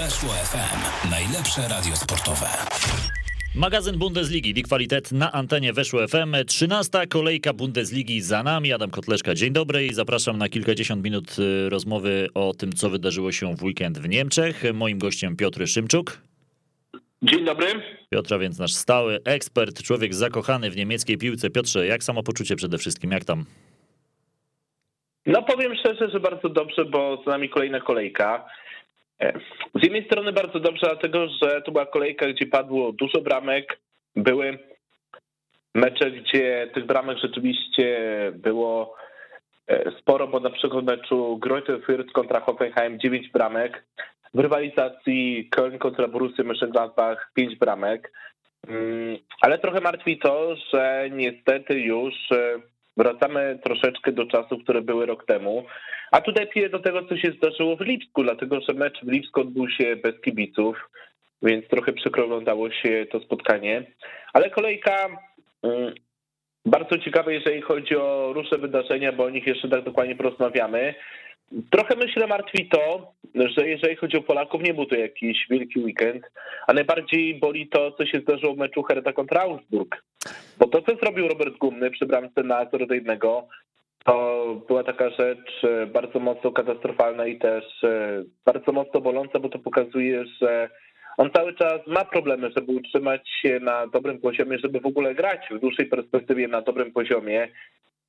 Weszło FM. Najlepsze radio sportowe. Magazyn Bundesligi, Die Qualität na antenie Weszło FM. 13. kolejka Bundesligi za nami. Adam Kotleszka, dzień dobry i zapraszam na kilkadziesiąt minut y, rozmowy o tym, co wydarzyło się w weekend w Niemczech. Moim gościem Piotr Szymczuk. Dzień dobry. Piotra, więc nasz stały ekspert, człowiek zakochany w niemieckiej piłce. Piotrze, jak samopoczucie przede wszystkim, jak tam? No powiem szczerze, że bardzo dobrze, bo za nami kolejna kolejka. E, z jednej strony bardzo dobrze, dlatego że to była kolejka, gdzie padło dużo bramek. Były mecze, gdzie tych bramek rzeczywiście było e, sporo, bo na przykład w meczu Greuther Fürth kontra Hoffenheim 9 bramek. W rywalizacji Köln kontra Borussia Mönchengladbach 5 bramek. Mm, ale trochę martwi to, że niestety już e, wracamy troszeczkę do czasów, które były rok temu. A tutaj piję do tego, co się zdarzyło w Lipsku, dlatego że mecz w Lipsku odbył się bez kibiców, więc trochę przykro oglądało się to spotkanie. Ale kolejka mm, bardzo ciekawa, jeżeli chodzi o różne wydarzenia, bo o nich jeszcze tak dokładnie porozmawiamy. Trochę myślę martwi to, że jeżeli chodzi o Polaków, nie był to jakiś wielki weekend, a najbardziej boli to, co się zdarzyło w meczu Hertha kontra Augsburg. Bo to, co zrobił Robert Gumny przy bramce na 0 do 1, to była taka rzecz bardzo mocno katastrofalna i też e, bardzo mocno boląca, bo to pokazuje, że on cały czas ma problemy, żeby utrzymać się na dobrym poziomie, żeby w ogóle grać w dłuższej perspektywie na dobrym poziomie.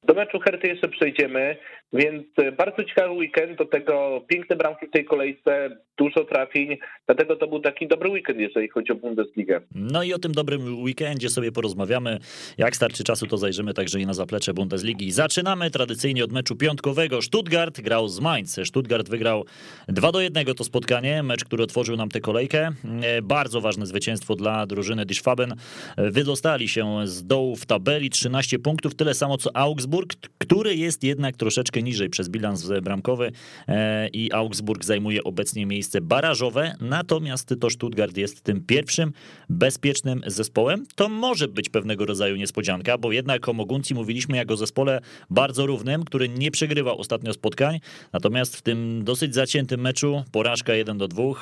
Do meczu Herty jeszcze przejdziemy, więc e, bardzo ciekawy weekend, do tego piękne bramki w tej kolejce, dużo trafień, dlatego to był taki dobry weekend, jeżeli chodzi o Bundesligę. No i o tym dobrym weekendzie sobie porozmawiamy. Jak starczy czasu, to zajrzymy także i na zaplecze Bundesligi. Zaczynamy tradycyjnie od meczu piątkowego. Stuttgart grał z Mainz. Stuttgart wygrał 2 do 1 to spotkanie, mecz, który otworzył nam tę kolejkę. E, bardzo ważne zwycięstwo dla drużyny Dischwaben. E, wydostali się z dołu w tabeli, 13 punktów, tyle samo co Augsburg, który jest jednak troszeczkę niżej przez bilans bramkowy e, i Augsburg zajmuje obecnie miejsce barażowe, natomiast to Stuttgart jest tym pierwszym bezpiecznym zespołem. To może być pewnego rodzaju niespodzianka, bo jednak o Moguncji mówiliśmy jako zespole bardzo równym, który nie przegrywał ostatnio spotkań, natomiast w tym dosyć zaciętym meczu porażka 1 do 2. E,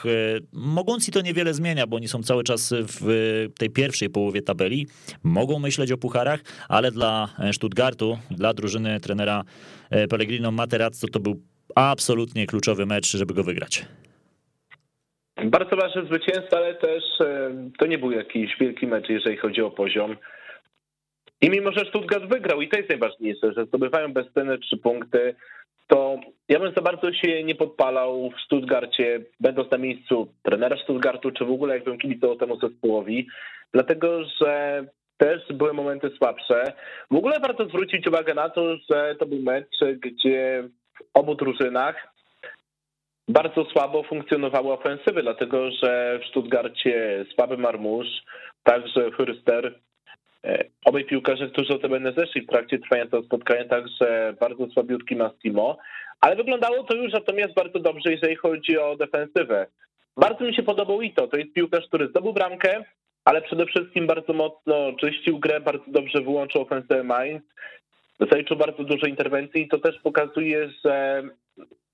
Moguncji to niewiele zmienia, bo oni są cały czas w tej pierwszej połowie tabeli, mogą myśleć o pucharach, ale dla Stuttgartu, dla drużyny trenera e, Pellegrino Materazzo to był absolutnie kluczowy mecz, żeby go wygrać. Bardzo ważne zwycięstwo, ale też e, to nie był jakiś wielki mecz, jeżeli chodzi o poziom. I mimo, że Stuttgart wygrał, i to jest najważniejsze, że zdobywają bez ceny trzy punkty, to ja bym za bardzo się nie podpalał w Stuttgarcie, będąc na miejscu trenera Stuttgartu, czy w ogóle jakbym kibicował temu zespołowi, dlatego że też były momenty słabsze. W ogóle warto zwrócić uwagę na to, że to był mecz, gdzie w obu drużynach bardzo słabo funkcjonowały ofensywy, dlatego że w Stuttgarcie słaby Marmusz, także Fürster, e, obaj piłkarze, którzy o będą zeszli w trakcie trwania tego spotkania, także bardzo słabiutki Massimo, ale wyglądało to już natomiast bardzo dobrze, jeżeli chodzi o defensywę. Bardzo mi się podobał Ito, to jest piłkarz, który zdobył bramkę, ale przede wszystkim bardzo mocno czyścił grę, bardzo dobrze wyłączył ofensywę Mainz, zaliczył bardzo dużo interwencji i to też pokazuje, że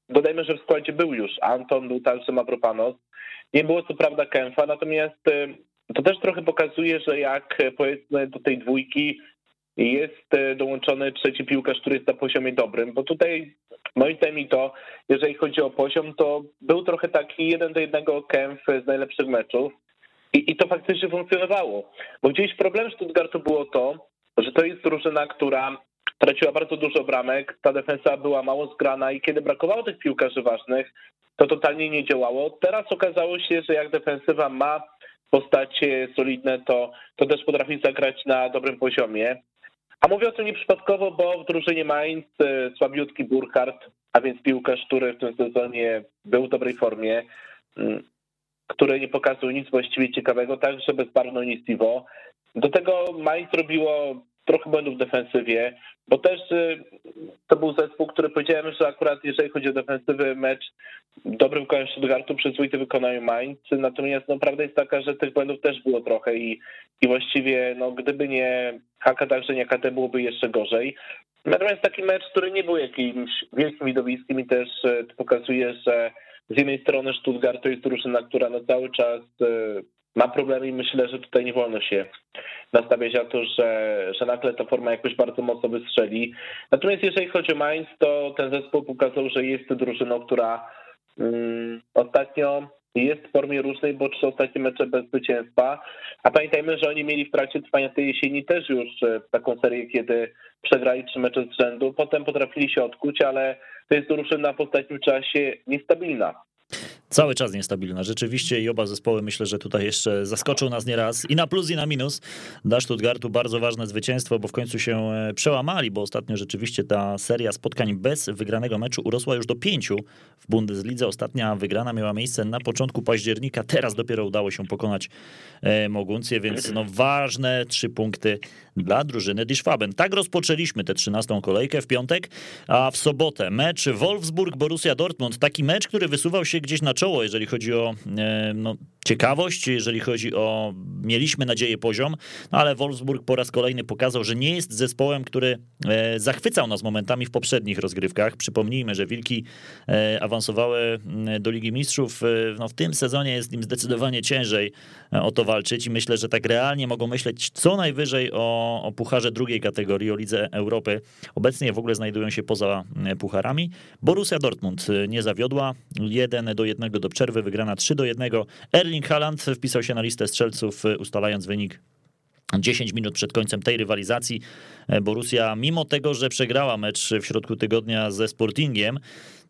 dodajmy, że w składzie był już Anton, był także Mavropanos, nie było co prawda Kęfa, natomiast y, to też trochę pokazuje, że jak y, powiedzmy do tej dwójki jest y, dołączony trzeci piłkarz, który jest na poziomie dobrym, bo tutaj moim zdaniem to, jeżeli chodzi o poziom, to był trochę taki jeden do jednego Kęf z najlepszych meczów, i, I to faktycznie funkcjonowało. Bo gdzieś problem Stuttgartu było to, że to jest drużyna, która traciła bardzo dużo bramek, ta defensa była mało zgrana i kiedy brakowało tych piłkarzy ważnych, to totalnie nie działało. Teraz okazało się, że jak defensywa ma postacie solidne, to, to też potrafi zagrać na dobrym poziomie. A mówię o tym nieprzypadkowo, bo w drużynie Mainz e, słabiutki Burkhardt, a więc piłkarz, który w tym sezonie był w dobrej formie, mm, które nie pokazują nic właściwie ciekawego, także bezbarwną Nistivo. Do tego Mainz robiło trochę błędów w defensywie, bo też y, to był zespół, który powiedziałem, że akurat jeżeli chodzi o defensywy mecz dobrym wykonaniu Stuttgartu przyzwoity wykonaniu Mainz, natomiast no, prawda jest taka, że tych błędów też było trochę i, i właściwie no, gdyby nie Haka, także nie KT byłoby jeszcze gorzej. Natomiast taki mecz, który nie był jakimś wielkim widowiskiem i też y, pokazuje, że z jednej strony Stuttgart to jest drużyna, która na cały czas e, ma problemy i myślę, że tutaj nie wolno się nastawiać na to, że, że nagle ta forma jakoś bardzo mocno wystrzeli. Natomiast jeżeli chodzi o Mainz, to ten zespół pokazał, że jest drużyną, która um, ostatnio jest w formie różnej, bo trzy ostatnie mecze bez zwycięstwa. A pamiętajmy, że oni mieli w trakcie trwania tej jesieni też już e, taką serię, kiedy przegrali trzy mecze z rzędu. Potem potrafili się odkuć, ale to jest drużyna w ostatnim czasie niestabilna. Cały czas niestabilna, rzeczywiście i oba zespoły myślę, że tutaj jeszcze zaskoczą nas nieraz i na plus i na minus. Dla Stuttgartu bardzo ważne zwycięstwo, bo w końcu się e, przełamali, bo ostatnio rzeczywiście ta seria spotkań bez wygranego meczu urosła już do pięciu w Bundeslidze. Ostatnia wygrana miała miejsce na początku października, teraz dopiero udało się pokonać e, Moguncję, więc no ważne trzy punkty dla drużyny Dischwaben. Tak rozpoczęliśmy tę trzynastą kolejkę w piątek, a w sobotę mecz Wolfsburg-Borussia Dortmund. Taki mecz, który wysuwał się gdzieś na czoło, jeżeli chodzi o e, no, ciekawość, jeżeli chodzi o mieliśmy nadzieję poziom, no ale Wolfsburg po raz kolejny pokazał, że nie jest zespołem, który e, zachwycał nas momentami w poprzednich rozgrywkach. Przypomnijmy, że Wilki e, awansowały do Ligi Mistrzów. No, w tym sezonie jest im zdecydowanie ciężej o to walczyć i myślę, że tak realnie mogą myśleć co najwyżej o, o pucharze drugiej kategorii, o Lidze Europy. Obecnie w ogóle znajdują się poza pucharami. Borussia Dortmund nie zawiodła. 1 do 1 do przerwy, wygrana 3 do 1. Erling Haaland wpisał się na listę strzelców, ustalając wynik 10 minut przed końcem tej rywalizacji. Borussia, mimo tego, że przegrała mecz w środku tygodnia ze Sportingiem,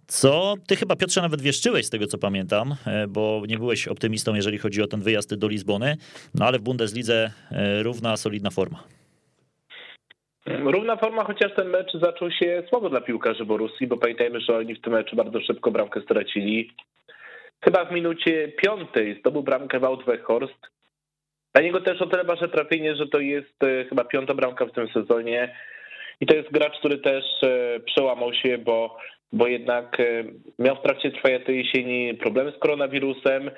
co ty chyba, Piotrze, nawet wieszczyłeś z tego, co pamiętam, bo nie byłeś optymistą, jeżeli chodzi o ten wyjazd do Lizbony, no ale w Bundeslidze równa, solidna forma. Równa forma, chociaż ten mecz zaczął się słabo dla piłkarzy Borussii, bo pamiętajmy, że oni w tym meczu bardzo szybko bramkę stracili. Chyba w minucie piątej zdobył bramkę Wout Weghorst. Dla niego też o tyle wasze trafienie, że to jest e, chyba piąta bramka w tym sezonie. I to jest gracz, który też e, przełamał się, bo, bo jednak e, miał w trakcie trwania tej jesieni problemy z koronawirusem.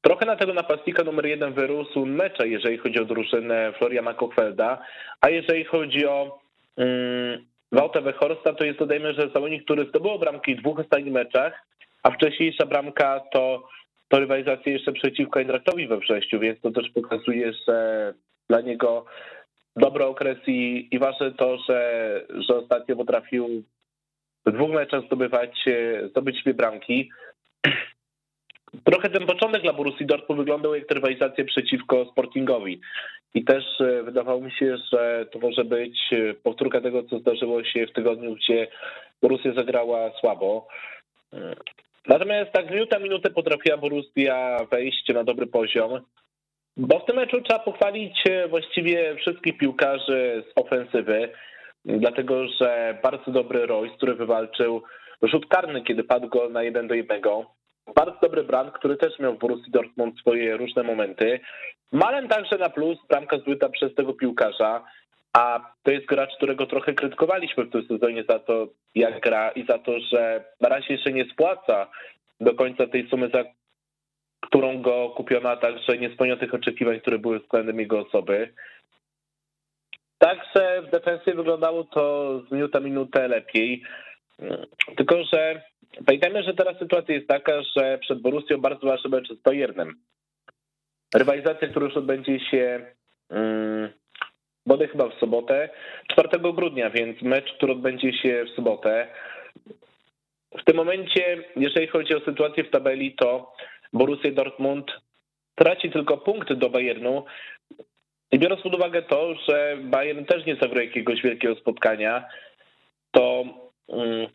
Trochę na tego napastnika numer jeden wyrósł mecze, jeżeli chodzi o drużynę Floriana Kochfelda, a jeżeli chodzi o um, Wałtę Wechorsta, to jest dodajmy, że zawodnik, który zdobył bramki w dwóch ostatnich meczach, a wcześniejsza bramka to, to rywalizacja jeszcze przeciwko Eindrachtowi we wrześniu, więc to też pokazuje, że dla niego dobry okres i, i ważne to, że, że ostatnio potrafił w dwóch meczach zdobywać, zdobyć dwie bramki. Trochę ten początek dla Borussii Dortmund wyglądał jak rywalizacja przeciwko Sportingowi. I też e, wydawało mi się, że to może być e, powtórka tego, co zdarzyło się w tygodniu, gdzie Borussia zagrała słabo. E, natomiast tak minuta minutę potrafiła Borussia wejść na dobry poziom. Bo w tym meczu trzeba pochwalić właściwie wszystkich piłkarzy z ofensywy, dlatego że bardzo dobry Royce, który wywalczył rzut karny, kiedy padł gol na 1 do 1. Bardzo dobry Brand, który też miał w Borussii Dortmund swoje różne momenty. Malen także na plus, bramka zbyta przez tego piłkarza, a to jest gracz, którego trochę krytykowaliśmy w tym sezonie za to, jak gra i za to, że na razie jeszcze nie spłaca do końca tej sumy, za którą go kupiono, a także nie spełniał tych oczekiwań, które były względem jego osoby. Także w defensywie wyglądało to z minuta minutę lepiej. Tylko, że Pamiętajmy, że teraz sytuacja jest taka, że przed Borussią bardzo ważny mecz z Bayernem. Rywalizacja, która już odbędzie się um, bodaj chyba w sobotę, 4 grudnia, więc mecz, który odbędzie się w sobotę. W tym momencie, jeżeli chodzi o sytuację w tabeli, to Borussia Dortmund traci tylko punkt do Bayernu. I biorąc pod uwagę to, że Bayern też nie zagrał jakiegoś wielkiego spotkania, to um,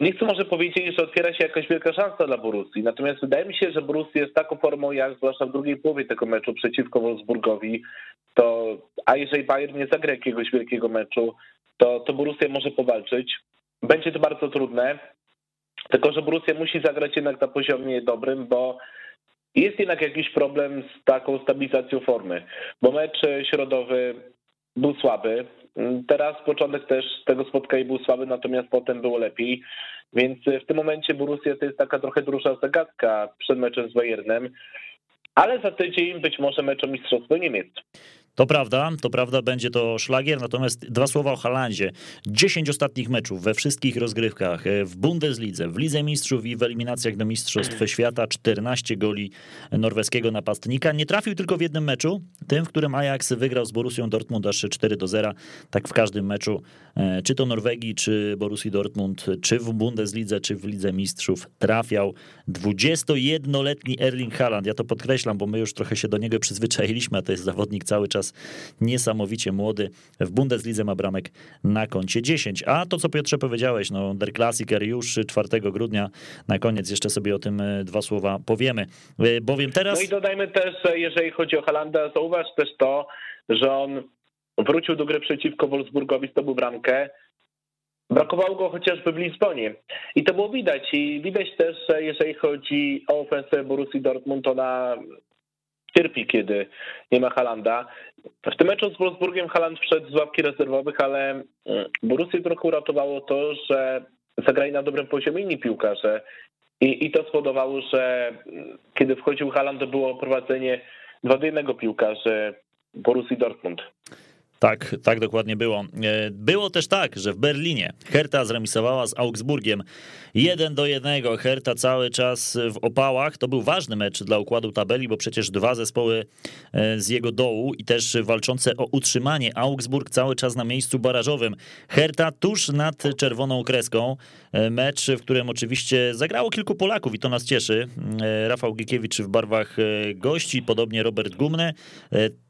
nie chcę może powiedzieć, że otwiera się jakaś wielka szansa dla Borussii, natomiast wydaje mi się, że Borussia jest taką formą, jak zwłaszcza w drugiej połowie tego meczu przeciwko Wolfsburgowi, to, a jeżeli Bayern nie zagra jakiegoś wielkiego meczu, to, to Borussia może powalczyć. Będzie to bardzo trudne, tylko że Borussia musi zagrać jednak na poziomie dobrym, bo jest jednak jakiś problem z taką stabilizacją formy, bo mecz środowy był słaby. Teraz początek też tego spotkania był słaby, natomiast potem było lepiej. Więc w tym momencie Borussia to jest taka trochę duża zagadka przed meczem z Bayernem, ale za tydzień być może mecz o Niemiec. To prawda, to prawda, będzie to szlagier, natomiast dwa słowa o Halandzie. 10 ostatnich meczów we wszystkich rozgrywkach, e, w Bundeslidze, w Lidze Mistrzów i w eliminacjach do Mistrzostw Świata, 14 goli norweskiego napastnika. Nie trafił tylko w jednym meczu, tym, w którym Ajax wygrał z Borussią Dortmund aż 4 do 0. Tak w każdym meczu, e, czy to Norwegii, czy Borussii Dortmund, czy w Bundeslidze, czy w Lidze Mistrzów trafiał 21-letni Erling Haaland. Ja to podkreślam, bo my już trochę się do niego przyzwyczailiśmy, a to jest zawodnik cały czas niesamowicie młody. W Bundeslidze ma bramek na koncie 10. A to, co Piotrze powiedziałeś, no Der Klassiker już 4 grudnia. Na koniec jeszcze sobie o tym e, dwa słowa powiemy. E, bowiem teraz... No i dodajmy też, jeżeli chodzi o Halanda, zauważ też to, że on wrócił do gry przeciwko Wolfsburgowi, zdobył bramkę. Brakowało go chociażby w Lizbonie. I to było widać. I widać też, że jeżeli chodzi o ofensywę Borussii Dortmund, ona cierpi, kiedy nie ma Halanda. W tym meczu z Wolfsburgiem Haland wszedł z łapki rezerwowych, ale mm, Borussię trochę uratowało to, że zagrali na dobrym poziomie inni piłkarze. I, I to spowodowało, że mm, kiedy wchodził Haland, to było prowadzenie dwa do jednego piłkarzy Borussii Dortmund. Tak, tak dokładnie było. E, było też tak, że w Berlinie Hertha zremisowała z Augsburgiem 1 do 1. Hertha cały czas w opałach. To był ważny mecz dla układu tabeli, bo przecież dwa zespoły e, z jego dołu i też walczące o utrzymanie. Augsburg cały czas na miejscu barażowym. Hertha tuż nad czerwoną kreską. E, mecz, w którym oczywiście zagrało kilku Polaków i to nas cieszy. Rafał Gikiewicz w barwach gości, podobnie Robert Gumny.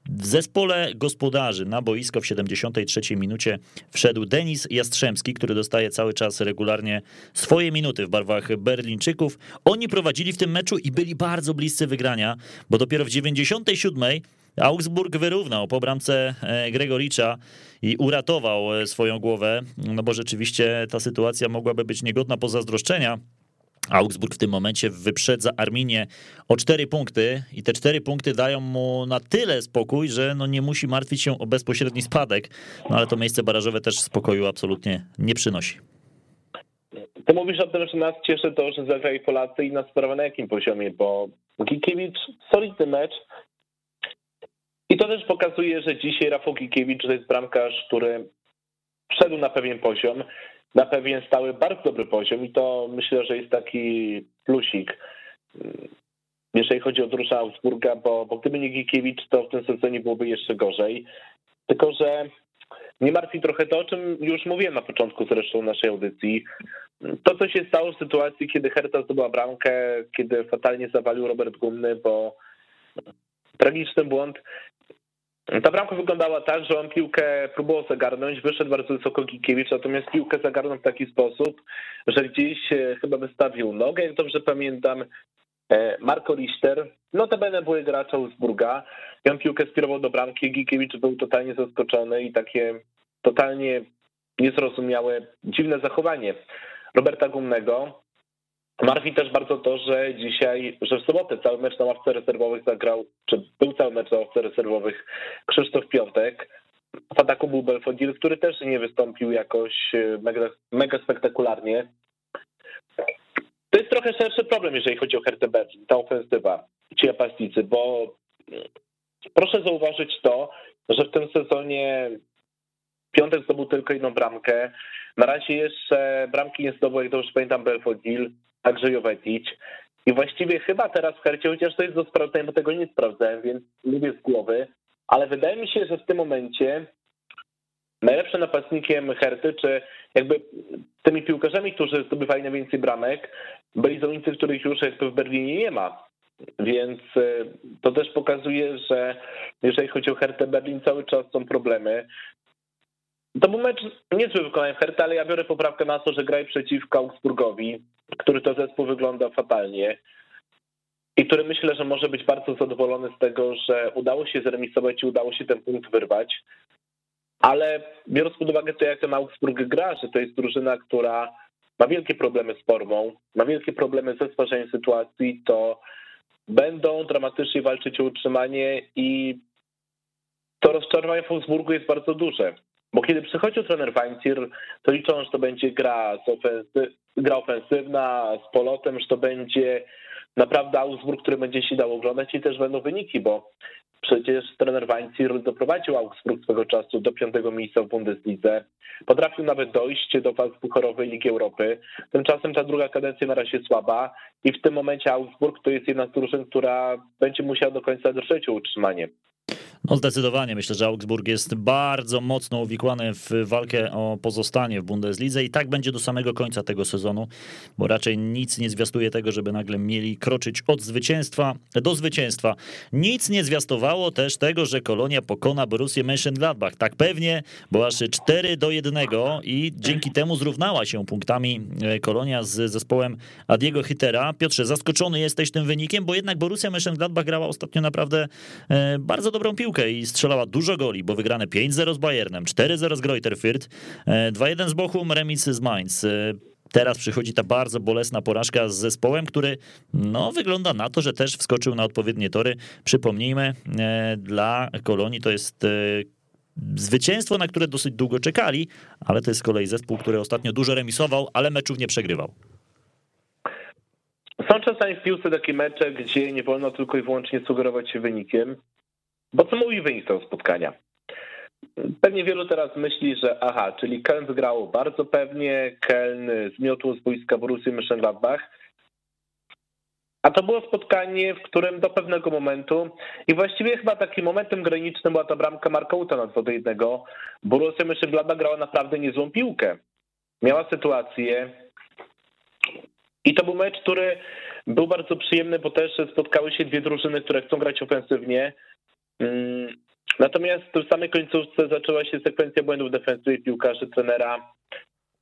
W zespole gospodarzy na boisko w 73 minucie wszedł Denis Jastrzębski, który dostaje cały czas regularnie swoje minuty w barwach Berlińczyków. Oni prowadzili w tym meczu i byli bardzo bliscy wygrania, bo dopiero w 97 Augsburg wyrównał po bramce e, Gregoricza i uratował e, swoją głowę, no bo rzeczywiście ta sytuacja mogłaby być niegodna pozazdroszczenia. Augsburg w tym momencie wyprzedza Arminię o cztery punkty i te cztery punkty dają mu na tyle spokój, że no nie musi martwić się o bezpośredni spadek, no ale to miejsce barażowe też spokoju absolutnie nie przynosi. Ty mówisz o tym, że nas cieszy to, że zagrali Polacy i nas sprawia na jakim poziomie, bo Gikiewicz solidny mecz to też pokazuje, że dzisiaj Rafał Gikiewicz to jest bramkarz, który wszedł na pewien poziom na pewien stały bardzo dobry poziom i to myślę, że jest taki plusik, jeżeli chodzi o Drusza Augsburga, bo, bo gdyby nie Gikiewicz, to w tym sezonie byłoby jeszcze gorzej. Tylko, że mnie martwi trochę to, o czym już mówiłem na początku zresztą naszej audycji. To, co się stało w sytuacji, kiedy Hertha zdobyła bramkę, kiedy fatalnie zawalił Robert Gumny, bo tragiczny błąd ta bramka wyglądała tak, że on piłkę próbował zagarnąć, wyszedł bardzo wysoko Gikiewicz, natomiast piłkę zagarnął w taki sposób, że gdzieś e, chyba wystawił nogę, jak dobrze pamiętam, e, Marco Lister, notabene były gracza Wolfsburga i on piłkę skierował do bramki, Gikiewicz był totalnie zaskoczony i takie totalnie niezrozumiałe, dziwne zachowanie Roberta Gumnego. Martwi też bardzo to, że dzisiaj, że w sobotę cały mecz na ławce rezerwowych zagrał, czy był cały mecz na ławce rezerwowych Krzysztof Piątek. W ataku był Belfodil, który też nie wystąpił jakoś e, mega, mega spektakularnie. To jest trochę szerszy problem, jeżeli chodzi o Hertę Berlin, ta ofensywa, ci napastnicy, bo mm, proszę zauważyć to, że w tym sezonie Piątek zdobył tylko jedną bramkę. Na razie jeszcze bramki nie zdobył, jak dobrze pamiętam, Belfodil także Jovetic. I właściwie chyba teraz w Hercie, chociaż to jest do sprawdzenia, bo tego nie sprawdzałem, więc lubię z głowy, ale wydaje mi się, że w tym momencie najlepszym napastnikiem Herty, czy jakby tymi piłkarzami, którzy zdobywali najwięcej bramek, byli zawodnicy, których już jakby w Berlinie nie ma. Więc e, to też pokazuje, że jeżeli chodzi o Hertę Berlin, cały czas są problemy. To był mecz niezły wykonanie Herty, ale ja biorę poprawkę na to, że graj przeciwko Augsburgowi który to zespół wygląda fatalnie i który myślę, że może być bardzo zadowolony z tego, że udało się zremisować i udało się ten punkt wyrwać. Ale biorąc pod uwagę to, jak ten Augsburg gra, że to jest drużyna, która ma wielkie problemy z formą, ma wielkie problemy ze stwarzeniem sytuacji, to będą dramatycznie walczyć o utrzymanie i to rozczarowanie w Augsburgu jest bardzo duże. Bo kiedy przychodził trener Weinzir, to liczą, że to będzie gra, ofensy, gra ofensywna z polotem, że to będzie naprawdę Augsburg, który będzie się dał oglądać i też będą wyniki, bo Przecież trener Weinzierl doprowadził Augsburg swego czasu do piątego miejsca w Bundeslidze. Potrafił nawet dojść do faz pucharowej Ligi Europy. Tymczasem ta druga kadencja na razie słaba i w tym momencie Augsburg to jest jedna z drużyn, która będzie musiała do końca drżeć o utrzymanie. No zdecydowanie. Myślę, że Augsburg jest bardzo mocno uwikłany w walkę o pozostanie w Bundeslidze i tak będzie do samego końca tego sezonu, bo raczej nic nie zwiastuje tego, żeby nagle mieli kroczyć od zwycięstwa do zwycięstwa. Nic nie zwiastowało też tego, że Kolonia pokona Borussię Mönchengladbach. Tak pewnie, bo aż 4 do 1 i dzięki temu zrównała się punktami e, Kolonia z zespołem Adiego Hittera. Piotrze, zaskoczony jesteś tym wynikiem, bo jednak Borussia Mönchengladbach grała ostatnio naprawdę e, bardzo dobrą piłkę i strzelała dużo goli, bo wygrane 5-0 z Bayernem, 4-0 z Greuther Fürth, 2-1 e, z Bochum, remis z Mainz. E, teraz przychodzi ta bardzo bolesna porażka z zespołem, który no, wygląda na to, że też wskoczył na odpowiednie tory. Przypomnijmy, e, dla Kolonii to jest zwycięstwo, na które dosyć długo czekali, ale to jest z kolei zespół, który ostatnio dużo remisował, ale meczów nie przegrywał. Są czasami w piłce takie mecze, gdzie nie wolno tylko i wyłącznie sugerować się wynikiem, bo co mówi wynik tego spotkania? Pewnie wielu teraz myśli, że aha, czyli Köln wygrał bardzo pewnie, Köln zmiotł z boiska Borussii Mönchengladbach, a to było spotkanie, w którym do pewnego momentu i właściwie chyba takim momentem granicznym była ta bramka Markouta na 2 do 1. Borussia Mönchengladbach grała naprawdę niezłą piłkę. Miała sytuację i to był mecz, który był bardzo przyjemny, bo też spotkały się dwie drużyny, które chcą grać ofensywnie, natomiast w samej końcówce zaczęła się sekwencja błędów defensywy piłkarzy trenera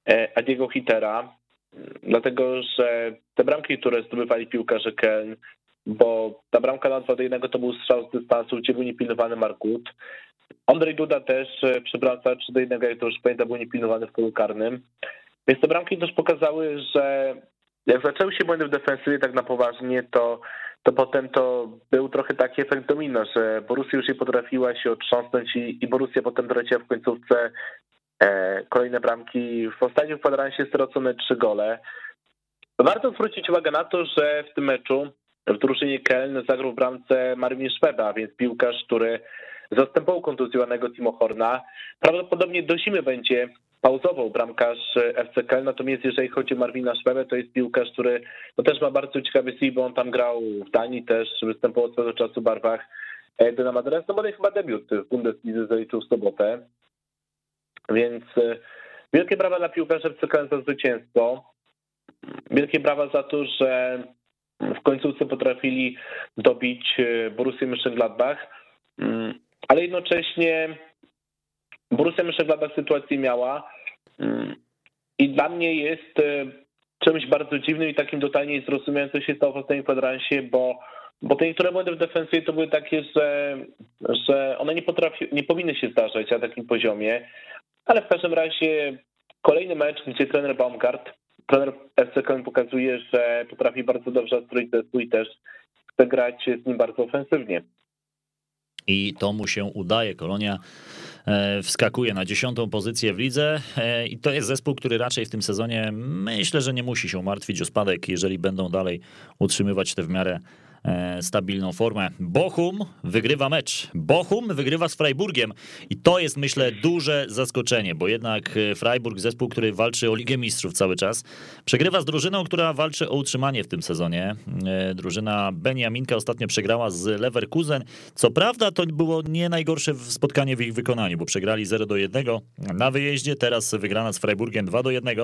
e, Adiego Hitera, mm, dlatego że te bramki, które zdobywali piłkarze Ken, bo ta bramka na 2 do 1 to był strzał z dystansu, gdzie był niepilnowany Markut. Andrzej Duda też przy bramce 3 do 1, jak to już pamiętam, był niepilnowany w polu karnym. Więc te bramki też pokazały, że jak zaczęły się błędy w defensywie tak na poważnie, to to potem to był trochę taki efekt domino, że Borussia już nie potrafiła się otrząsnąć i, i Borussia potem doleciała w końcówce e, kolejne bramki. W ostatnim kwadransie stracone trzy gole. Warto zwrócić uwagę na to, że w tym meczu w drużynie Keln zagrał w bramce Marvin Szweda, więc piłkarz, który zastępował kontuzjowanego Timo Horna. Prawdopodobnie do zimy będzie pauzował bramkarz FC Köln, natomiast jeżeli chodzi o Marwina Szwebę, to jest piłkarz, który no też ma bardzo ciekawy CV, bo on tam grał w Danii też, występował swego czasu w barwach e, Dynama Dresden, no bo chyba debiut w Bundeslidze zaliczył w sobotę, więc e, wielkie brawa dla piłkarza FC za zwycięstwo, wielkie brawa za to, że w końcówce potrafili dobić e, Borussię Mönchengladbach, mm, ale jednocześnie Borussia Mönchengladbach sytuację miała i dla mnie jest e, czymś bardzo dziwnym i takim totalnie zrozumiałym, co się stało w ostatnim kwadransie, bo, bo te niektóre błędy w defensywie to były takie, że, że one nie, potrafi, nie powinny się zdarzać na takim poziomie, ale w każdym razie kolejny mecz, gdzie trener Baumgart, trener FC Köln pokazuje, że potrafi bardzo dobrze stroić zespół i też chce grać z nim bardzo ofensywnie. I to mu się udaje. Kolonia wskakuje na dziesiątą pozycję w lidze e, i to jest zespół, który raczej w tym sezonie myślę, że nie musi się martwić o spadek, jeżeli będą dalej utrzymywać te w miarę E, stabilną formę. Bochum wygrywa mecz. Bochum wygrywa z Freiburgiem i to jest myślę duże zaskoczenie, bo jednak e, Freiburg, zespół, który walczy o Ligę Mistrzów cały czas, przegrywa z drużyną, która walczy o utrzymanie w tym sezonie. E, drużyna Beniaminka ostatnio przegrała z Leverkusen. Co prawda to było nie najgorsze spotkanie w ich wykonaniu, bo przegrali 0 do 1 na wyjeździe, teraz wygrana z Freiburgiem 2 do 1.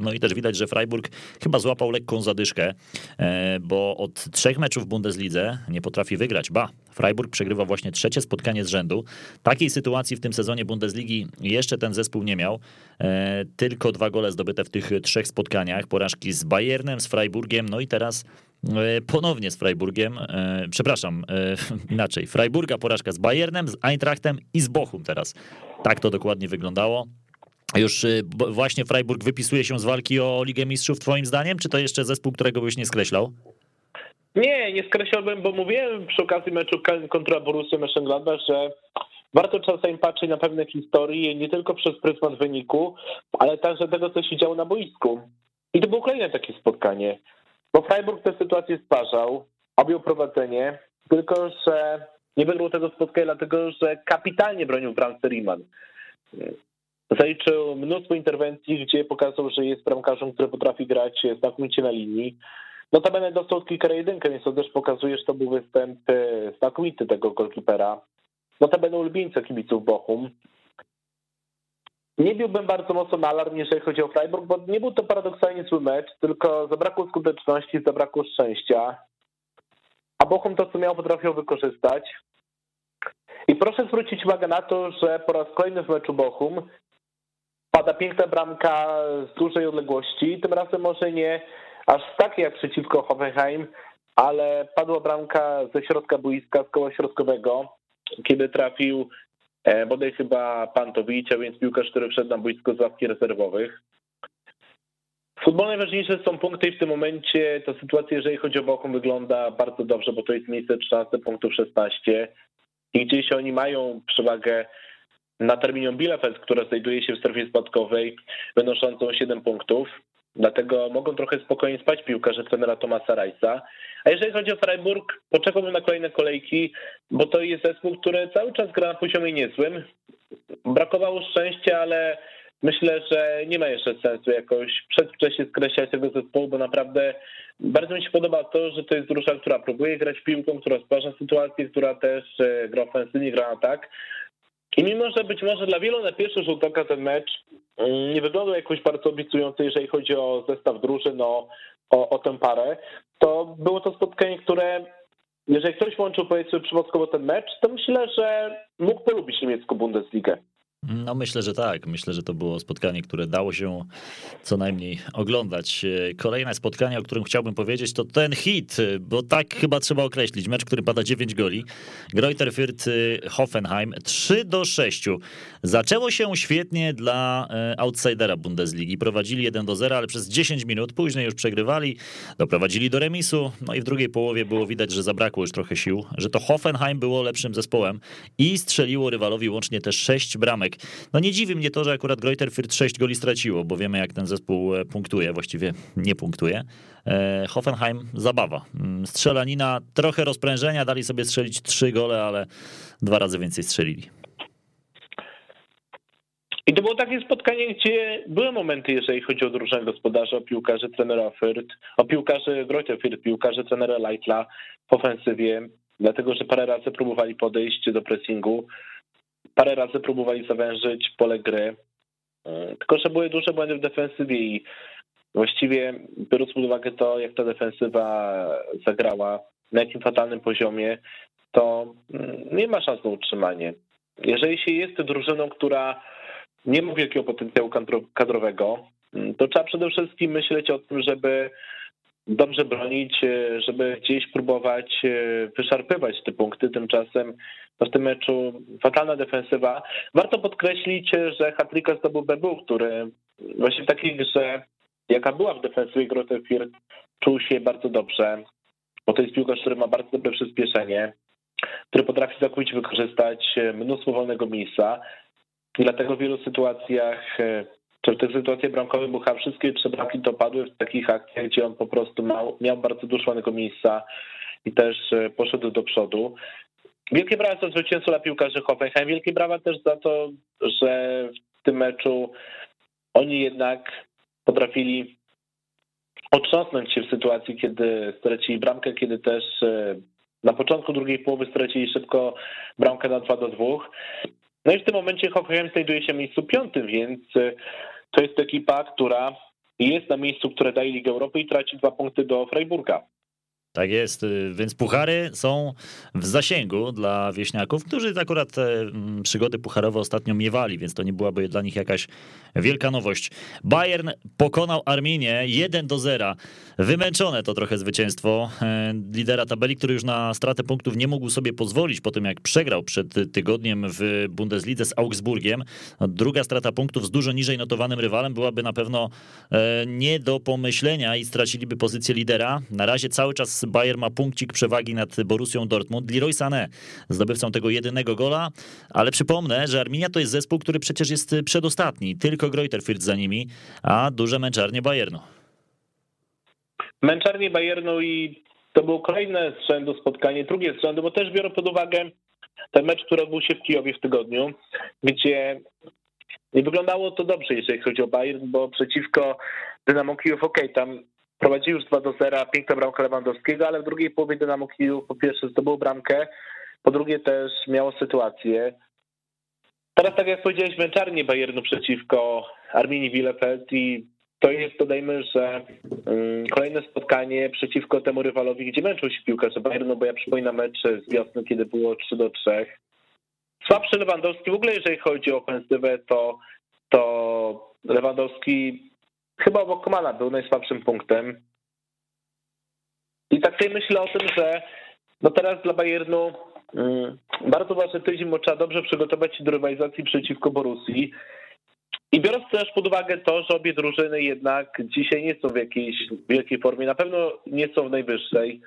No i też widać, że Freiburg chyba złapał lekką zadyszkę, e, bo od trzech meczów w Bundeslidze nie potrafi wygrać. Ba, Freiburg przegrywa właśnie trzecie spotkanie z rzędu. Takiej sytuacji w tym sezonie Bundesligi jeszcze ten zespół nie miał. E, tylko dwa gole zdobyte w tych trzech spotkaniach. Porażki z Bayernem, z Freiburgiem, no i teraz e, ponownie z Freiburgiem, przepraszam, inaczej, Freiburga porażka z Bayernem, z Eintrachtem i z Bochum teraz. Tak to dokładnie wyglądało. Już y, właśnie Freiburg wypisuje się z walki o Ligę Mistrzów twoim zdaniem, czy to jeszcze zespół, którego byś nie skreślał? Nie, nie skreślałbym, bo mówiłem przy okazji meczu kontra Borussia Mönchengladbach, że warto czasem patrzeć na pewne historie nie tylko przez pryzmat wyniku, ale także tego, co się działo na boisku. I to było kolejne takie spotkanie, bo Freiburg tę sytuację stwarzał, objął prowadzenie, tylko że nie wygrał tego spotkania, dlatego że kapitalnie bronił bramce Riemann. Zaliczył mnóstwo interwencji, gdzie pokazał, że jest bramkarzem, który potrafi grać znakomicie na linii. Notabene dostał kilka jedynkę, więc to też pokazuje, że to był występ znakomity tego golkipera. Notabene ulubieńca kibiców Bochum. Nie biłbym bardzo mocno alarm, jeżeli chodzi o Freiburg, bo nie był to paradoksalnie zły mecz, tylko zabrakło skuteczności, zabrakło szczęścia. A Bochum to, co miał, potrafił wykorzystać. I proszę zwrócić uwagę na to, że po raz kolejny w meczu Bochum pada piękna bramka z dużej odległości. Tym razem może nie aż tak jak przeciwko Hoffenheim, ale padła bramka ze środka boiska, z koła środkowego, kiedy trafił e, bodaj chyba Pantowicz, a więc piłkarz, który wszedł na boisko z ławki rezerwowych. W najważniejsze są punkty i w tym momencie ta sytuacja, jeżeli chodzi o Bochum, wygląda bardzo dobrze, bo to jest miejsce 13 punktów 16 i gdzieś oni mają przewagę na terminie Bielefeld, która znajduje się w strefie spadkowej, wynoszącą 7 punktów. Dlatego mogą trochę spokojnie spać piłkarze trenera Tomasa Rajsa. A jeżeli chodzi o Freiburg, poczekałbym na kolejne kolejki, bo to jest zespół, który cały czas gra na poziomie niezłym. Brakowało szczęścia, ale myślę, że nie ma jeszcze sensu jakoś przedwcześnie skreślać tego zespołu, bo naprawdę bardzo mi się podoba to, że to jest drużyna, która próbuje grać piłką, która stwarza sytuację, która też e, gra ofensywnie, gra tak. I mimo, że być może dla wielu na pierwszy rzut oka ten mecz mm, nie wyglądał jakoś bardzo obiecująco, jeżeli chodzi o zestaw drużyn, o, o, o tę parę, to było to spotkanie, które jeżeli ktoś łączył powiedzmy przypadkowo ten mecz, to myślę, że mógł polubić niemiecką Bundesligę. No myślę, że tak. Myślę, że to było spotkanie, które dało się co najmniej oglądać. Kolejne spotkanie, o którym chciałbym powiedzieć, to ten hit, bo tak chyba trzeba określić. Mecz, który pada 9 goli. Greuther Fürth Hoffenheim 3 do 6. Zaczęło się świetnie dla e, outsidera Bundesligi. Prowadzili 1 do 0, ale przez 10 minut później już przegrywali, doprowadzili do remisu. No i w drugiej połowie było widać, że zabrakło już trochę sił, że to Hoffenheim było lepszym zespołem i strzeliło rywalowi łącznie też 6 bramek. No nie dziwi mnie to, że akurat Greuther Fürth 6 goli straciło, bo wiemy jak ten zespół e, punktuje, właściwie nie punktuje. E, Hoffenheim zabawa. Mm, strzelanina, trochę rozprężenia, dali sobie strzelić 3 gole, ale dwa razy więcej strzelili. I to było takie spotkanie, gdzie były momenty, jeżeli chodzi o drużynę gospodarza, o piłkarzy trenera Fürth, o piłkarzy Fürth, piłkarzy trenera Leitla w ofensywie, dlatego że parę razy próbowali podejść do pressingu parę razy próbowali zawężyć pole gry, e, tylko że były duże błędy w defensywie i właściwie biorąc pod uwagę to, jak ta defensywa zagrała, na jakim fatalnym poziomie, to mm, nie ma szans na utrzymanie. Jeżeli się jest drużyną, która nie ma wielkiego potencjału kadrowego, mm, to trzeba przede wszystkim myśleć o tym, żeby dobrze bronić, e, żeby gdzieś próbować e, wyszarpywać te punkty. Tymczasem w tym meczu fatalna defensywa. Warto podkreślić, że Hatryka zdobył Bebu, który właśnie w takiej grze, jaka była w defensywie Grote Firth, czuł się bardzo dobrze, bo to jest piłkarz, który ma bardzo dobre przyspieszenie, który potrafi całkowicie wykorzystać mnóstwo wolnego miejsca. Dlatego w wielu sytuacjach, tych sytuacjach bramkowych Bucha, wszystkie trzy bramki padły w takich akcjach, gdzie on po prostu miał, miał bardzo dużo miejsca i też poszedł do przodu. Wielkie brawa za zwycięstwo dla piłkarzy Hoffenheim. Wielkie brawa też za to, że w tym meczu oni jednak potrafili otrząsnąć się w sytuacji, kiedy stracili bramkę, kiedy też e, na początku drugiej połowy stracili szybko bramkę na 2 do 2. No i w tym momencie Hoffenheim znajduje się w miejscu piątym, więc e, to jest ekipa, która jest na miejscu, które daje Ligę Europy i traci dwa punkty do Freiburga. Tak jest, y, więc puchary są w zasięgu dla wieśniaków, którzy akurat mm, przygody pucharowe ostatnio miewali, więc to nie byłaby dla nich jakaś wielka nowość. Bayern pokonał Arminię 1 do 0. Wymęczone to trochę zwycięstwo e, lidera tabeli, który już na stratę punktów nie mógł sobie pozwolić po tym, jak przegrał przed tygodniem w Bundeslidze z Augsburgiem. Druga strata punktów z dużo niżej notowanym rywalem byłaby na pewno e, nie do pomyślenia i straciliby pozycję lidera. Na razie cały czas Bayern ma punkcik przewagi nad Borusią Dortmund. Leroy Sané zdobywcą tego jedynego gola, ale przypomnę, że Arminia to jest zespół, który przecież jest przedostatni. Tylko Greuther Fürth za nimi, a duże męczarnie Bayernu. Męczarnie Bayernu i to było kolejne z rzędu spotkanie, drugie z rzędu, bo też biorę pod uwagę ten mecz, który odbył się w Kijowie w tygodniu, gdzie nie wyglądało to dobrze, jeżeli chodzi o Bayern, bo przeciwko Dynamo Kijów, ok, tam prowadzi już 2 do 0, piękna bramka Lewandowskiego, ale w drugiej połowie Dynamo Kijów po pierwsze zdobył bramkę, po drugie też miało sytuację. Teraz, tak jak powiedziałeś, męczarnie Bayernu przeciwko Arminii Bielefeld i to jest, dodajmy, że um, kolejne spotkanie przeciwko temu rywalowi, gdzie męczył się piłkarze Bayernu, bo ja przypominam mecz z wiosny, kiedy było 3 do 3. Słabszy Lewandowski, w ogóle jeżeli chodzi o ofensywę, to, to Lewandowski chyba obok Komana był najsłabszym punktem. I tak sobie myślę o tym, że no teraz dla Bayernu bardzo ważny tydzień, bo trzeba dobrze przygotować się do rywalizacji przeciwko Borussii. I biorąc też pod uwagę to, że obie drużyny jednak dzisiaj nie są w jakiejś wielkiej formie, na pewno nie są w najwyższej.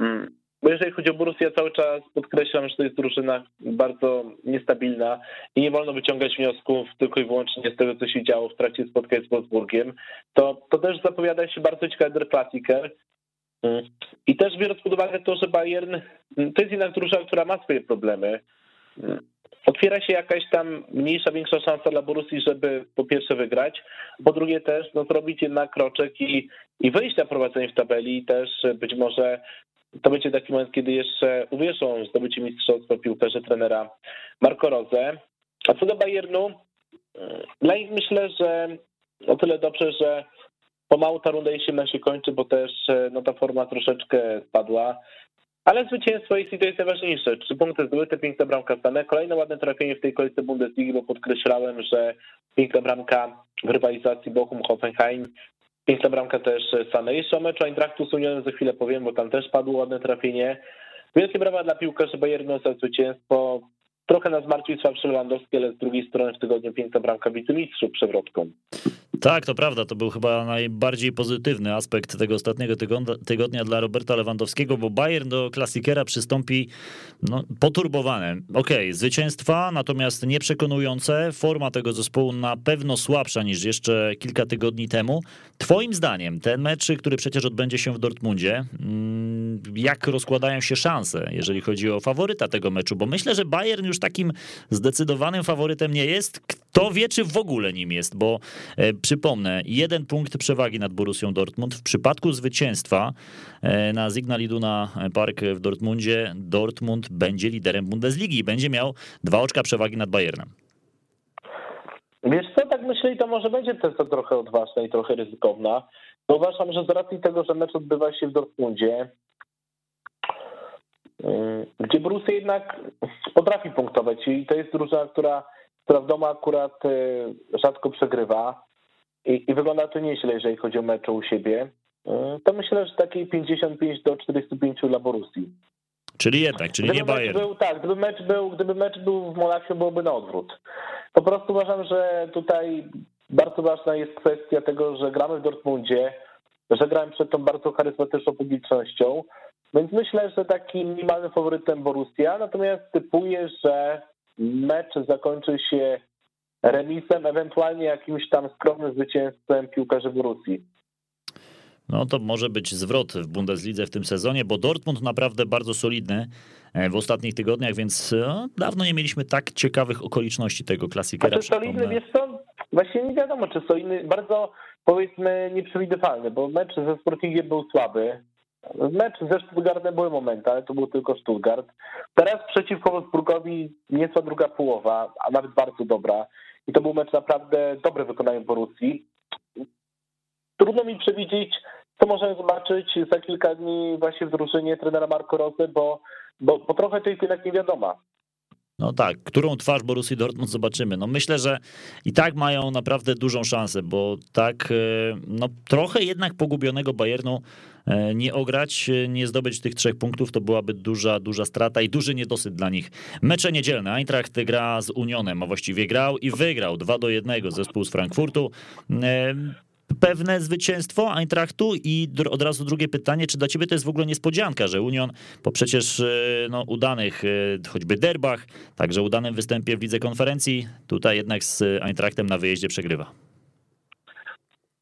Mm. Bo jeżeli chodzi o Borussię, ja cały czas podkreślam, że to jest drużyna bardzo niestabilna i nie wolno wyciągać wniosków tylko i wyłącznie z tego, co się działo w trakcie spotkań z Wolfsburgiem. To, to też zapowiada się bardzo ciekawy Klassiker. Mm. I też biorąc pod uwagę to, że Bayern mm, to jest jednak drużyna, która ma swoje problemy otwiera się jakaś tam mniejsza, większa szansa dla Borussii, żeby po pierwsze wygrać, po drugie też no, zrobić jednak kroczek i, i wyjść na prowadzenie w tabeli i też być może to będzie taki moment, kiedy jeszcze uwierzą zdobycie mistrzostwa piłkarze trenera Marco Rose. A co do Bayernu, dla nich myślę, że o tyle dobrze, że pomału ta runda się się kończy, bo też no, ta forma troszeczkę spadła. Ale zwycięstwo jest i to jest najważniejsze. Trzy punkty zdobyte, piękna bramka stane. Kolejne ładne trafienie w tej kolejce Bundesligi, bo podkreślałem, że piękna bramka w rywalizacji Bochum-Hoffenheim. Piękna bramka też Sane. Jeszcze o meczu Eintrachtu z Unionem za chwilę powiem, bo tam też padło ładne trafienie. Wielkie brawa dla piłkarzy Bayernu za zwycięstwo. Trochę nas martwi słabszy Lewandowski, ale z drugiej strony w tygodniu piękna bramka wicemistrzów przewrotką. Tak, to prawda. To był chyba najbardziej pozytywny aspekt tego ostatniego tygodnia, dla Roberta Lewandowskiego, bo Bayern do klasikera przystąpi no, poturbowany. Okej, okay, zwycięstwa, natomiast nieprzekonujące. Forma tego zespołu na pewno słabsza niż jeszcze kilka tygodni temu. Twoim zdaniem, ten mecz, który przecież odbędzie się w Dortmundzie, mm, jak rozkładają się szanse, jeżeli chodzi o faworyta tego meczu? Bo myślę, że Bayern już takim zdecydowanym faworytem nie jest. Kto wie, czy w ogóle nim jest, bo e, Przypomnę, jeden punkt przewagi nad Borussią Dortmund. W przypadku zwycięstwa e, na Signal Iduna Park w Dortmundzie Dortmund będzie liderem Bundesligi i będzie miał dwa oczka przewagi nad Bayernem. Wiesz co, tak myślę i to może będzie to trochę odważna i trochę ryzykowna. Uważam, że z racji tego, że mecz odbywa się w Dortmundzie, y, gdzie Borussia jednak potrafi punktować i to jest drużyna, która, która w domu akurat y, rzadko przegrywa, i, i wygląda to nieźle, jeżeli chodzi o mecze u siebie, e, to myślę, że takiej 55 do 45 dla Borussii. Czyli jednak, czyli gdyby nie Bayern. Był, tak, gdyby mecz, był, gdyby mecz był w Monachium, byłoby na odwrót. Po prostu uważam, że tutaj bardzo ważna jest kwestia tego, że gramy w Dortmundzie, że gramy przed tą bardzo charyzmatyczną publicznością, więc myślę, że takim minimalnym faworytem Borussia, natomiast typuję, że mecz zakończy się remisem, ewentualnie jakimś tam skromnym zwycięstwem piłkarzy Borussii. No to może być zwrot w Bundeslidze w tym sezonie, bo Dortmund naprawdę bardzo solidny e, w ostatnich tygodniach, więc no, dawno nie mieliśmy tak ciekawych okoliczności tego klasikera. A czy solidny, wiesz co, właśnie nie wiadomo, czy solidny, bardzo powiedzmy nieprzewidywalny, bo mecz ze Sportingiem był słaby, Mecz ze Stuttgartem były momenty, ale to był tylko Stuttgart. Teraz przeciwko Wolfsburgowi nieco druga połowa, a nawet bardzo dobra. I to był mecz naprawdę dobre wykonanie Borussii. Trudno mi przewidzieć, co możemy zobaczyć za kilka dni właśnie w drużynie trenera Marco Rosy, bo, bo, bo trochę to jest nie wiadoma. No tak, którą twarz Borussii Dortmund zobaczymy. No myślę, że i tak mają naprawdę dużą szansę, bo tak e, no trochę jednak pogubionego Bayernu e, nie ograć, e, nie zdobyć tych trzech punktów, to byłaby duża, duża strata i duży niedosyt dla nich. Mecze niedzielne. Eintracht gra z Unionem, a właściwie grał i wygrał 2 do 1 zespół z Frankfurtu pewne zwycięstwo Eintrachtu i od razu drugie pytanie, czy dla ciebie to jest w ogóle niespodzianka, że Union po przecież e, no, udanych e, choćby derbach, także udanym występie w lidze konferencji, tutaj jednak z Eintrachtem na wyjeździe przegrywa?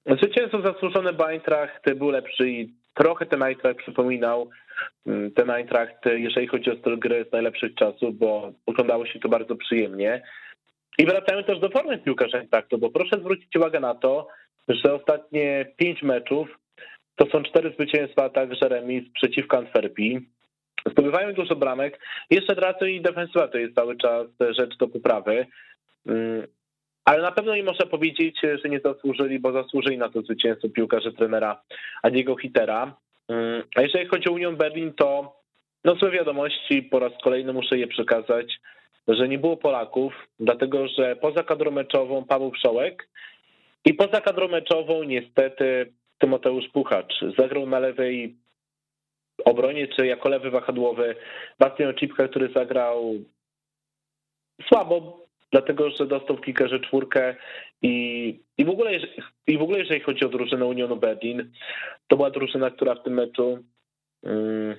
Zwycięstwo zasłużone, bo Eintracht był lepszy i trochę ten Eintracht przypominał mm, ten Eintracht, jeżeli chodzi o styl gry z najlepszych czasów, bo wyglądało się to bardzo przyjemnie. I wracamy też do formy piłkarza Eintrachtu, bo proszę zwrócić uwagę na to, że ostatnie pięć meczów to są cztery zwycięstwa, a także remis przeciwko Antwerpii. Zdobywają dużo bramek. Jeszcze tracą i defensywa to jest cały czas rzecz do poprawy. Mm, ale na pewno nie można powiedzieć, że nie zasłużyli, bo zasłużyli na to zwycięstwo piłkarze trenera Adiego Hitera. Mm, a jeżeli chodzi o Union Berlin, to no złe wiadomości, po raz kolejny muszę je przekazać, że nie było Polaków, dlatego że poza kadrą meczową Paweł Wszołek i poza kadrą meczową niestety Tymoteusz Puchacz zagrał na lewej obronie, czy jako lewy wahadłowy Bastian Czipka, który zagrał słabo, dlatego że dostał w kickerze czwórkę i, i, w ogóle, i w ogóle jeżeli chodzi o drużynę Unionu Berlin, to była drużyna, która w tym meczu um,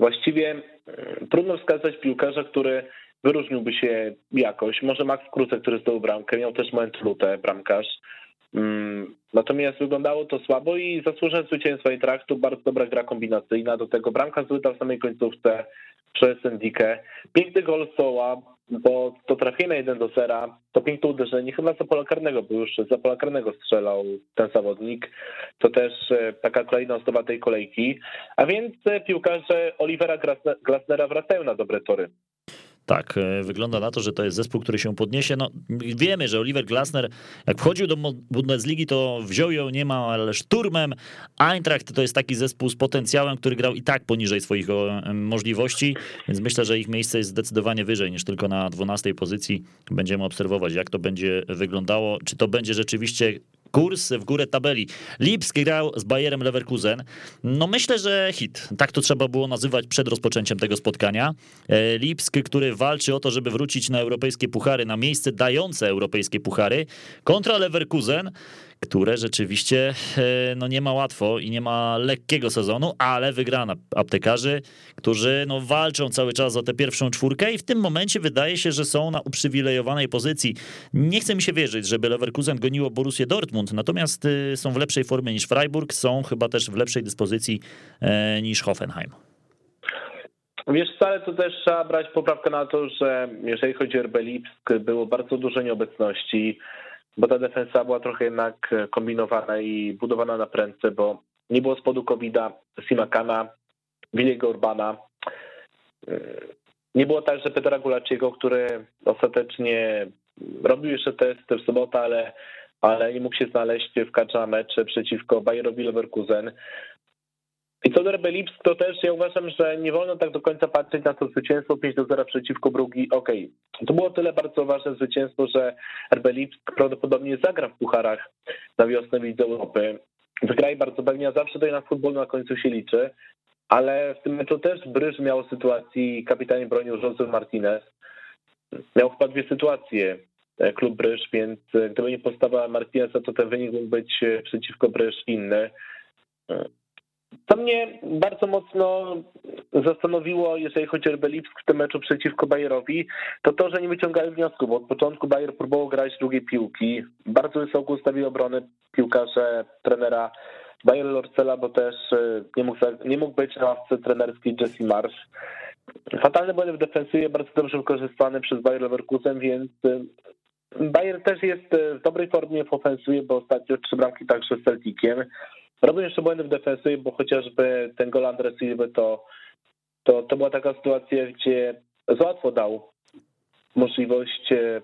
właściwie um, trudno wskazać piłkarza, który wyróżniłby się jakoś. Może Max Kruce, który zdobył bramkę, miał też moment lutę, bramkarz. Um, natomiast wyglądało to słabo i zasłużone zwycięstwo traktu, bardzo dobra gra kombinacyjna, do tego bramka zbyta w samej końcówce przez Endikę. Piękny gol Soła, bo to trafienie 1 do 0, to piękne uderzenie, chyba za pola karnego, bo już za pola karnego strzelał ten zawodnik. To też e, taka kolejna ozdoba tej kolejki. A więc e, piłkarze Olivera Glasnera wracają na dobre tory. Tak, e, wygląda na to, że to jest zespół, który się podniesie. No, wiemy, że Oliver Glasner, jak wchodził do Bundesligi, to wziął ją niemal szturmem. Eintracht to jest taki zespół z potencjałem, który grał i tak poniżej swoich możliwości, więc myślę, że ich miejsce jest zdecydowanie wyżej niż tylko na 12 pozycji. Będziemy obserwować, jak to będzie wyglądało. Czy to będzie rzeczywiście kurs w górę tabeli. Lipsk grał z Bayerem Leverkusen. No myślę, że hit. Tak to trzeba było nazywać przed rozpoczęciem tego spotkania. E, Lipsk, który walczy o to, żeby wrócić na europejskie puchary, na miejsce dające europejskie puchary, kontra Leverkusen, które rzeczywiście e, no nie ma łatwo i nie ma lekkiego sezonu, ale wygrana aptekarzy, którzy no walczą cały czas o tę pierwszą czwórkę i w tym momencie wydaje się, że są na uprzywilejowanej pozycji. Nie chce mi się wierzyć, żeby Leverkusen goniło Borussię Dortmund, natomiast e, są w lepszej formie niż Freiburg, są chyba też w lepszej dyspozycji e, niż Hoffenheim. Wiesz, wcale to też trzeba brać poprawkę na to, że jeżeli chodzi o RB Lipsk, było bardzo dużo nieobecności bo ta defensa była trochę jednak kombinowana i budowana na prędce, bo nie było spodu Covida, Simakana, Williego Urbana. Nie było także Petra Gulaciego, który ostatecznie robił jeszcze testy w sobotę, ale, ale nie mógł się znaleźć w kadrze mecz przeciwko Bayerowi Leverkusen. I co do RB Lipsk, to też ja uważam, że nie wolno tak do końca patrzeć na to zwycięstwo 5 do 0 przeciwko Brugi. Okej, okay. to było tyle bardzo ważne zwycięstwo, że RB Lipsk prawdopodobnie zagra w pucharach na wiosnę Lidze Europy. Wygraj bardzo pewnie, a zawsze to na futbol na końcu się liczy. Ale w tym meczu też Bryż miał sytuacji, kapitanie bronił José Martinez. Miał chyba dwie sytuacje e, klub Bryż, więc e, gdyby nie postawa Martineza, to ten wynik mógł być e, przeciwko Bryż inny. Co mnie bardzo mocno zastanowiło, jeżeli chodzi o RB Lipsk w tym meczu przeciwko Bayerowi, to to, że nie wyciągali wniosku, bo od początku Bayer próbował grać drugiej piłki. Bardzo wysoko ustawili obrony piłkarze trenera Bayer Lorcela, bo też e, nie mógł, nie mógł być na ławce trenerskiej Jesse Marsz. Fatalny błędy w defensywie, bardzo dobrze wykorzystany przez Bayer Leverkusen, więc e, Bayer też jest e, w dobrej formie w ofensywie, bo ostatnio trzy bramki także z Celticiem. Robią jeszcze błędy w defensywie, bo chociażby ten gol Andres Silva to, to, to była taka sytuacja, gdzie z łatwo dał możliwość e,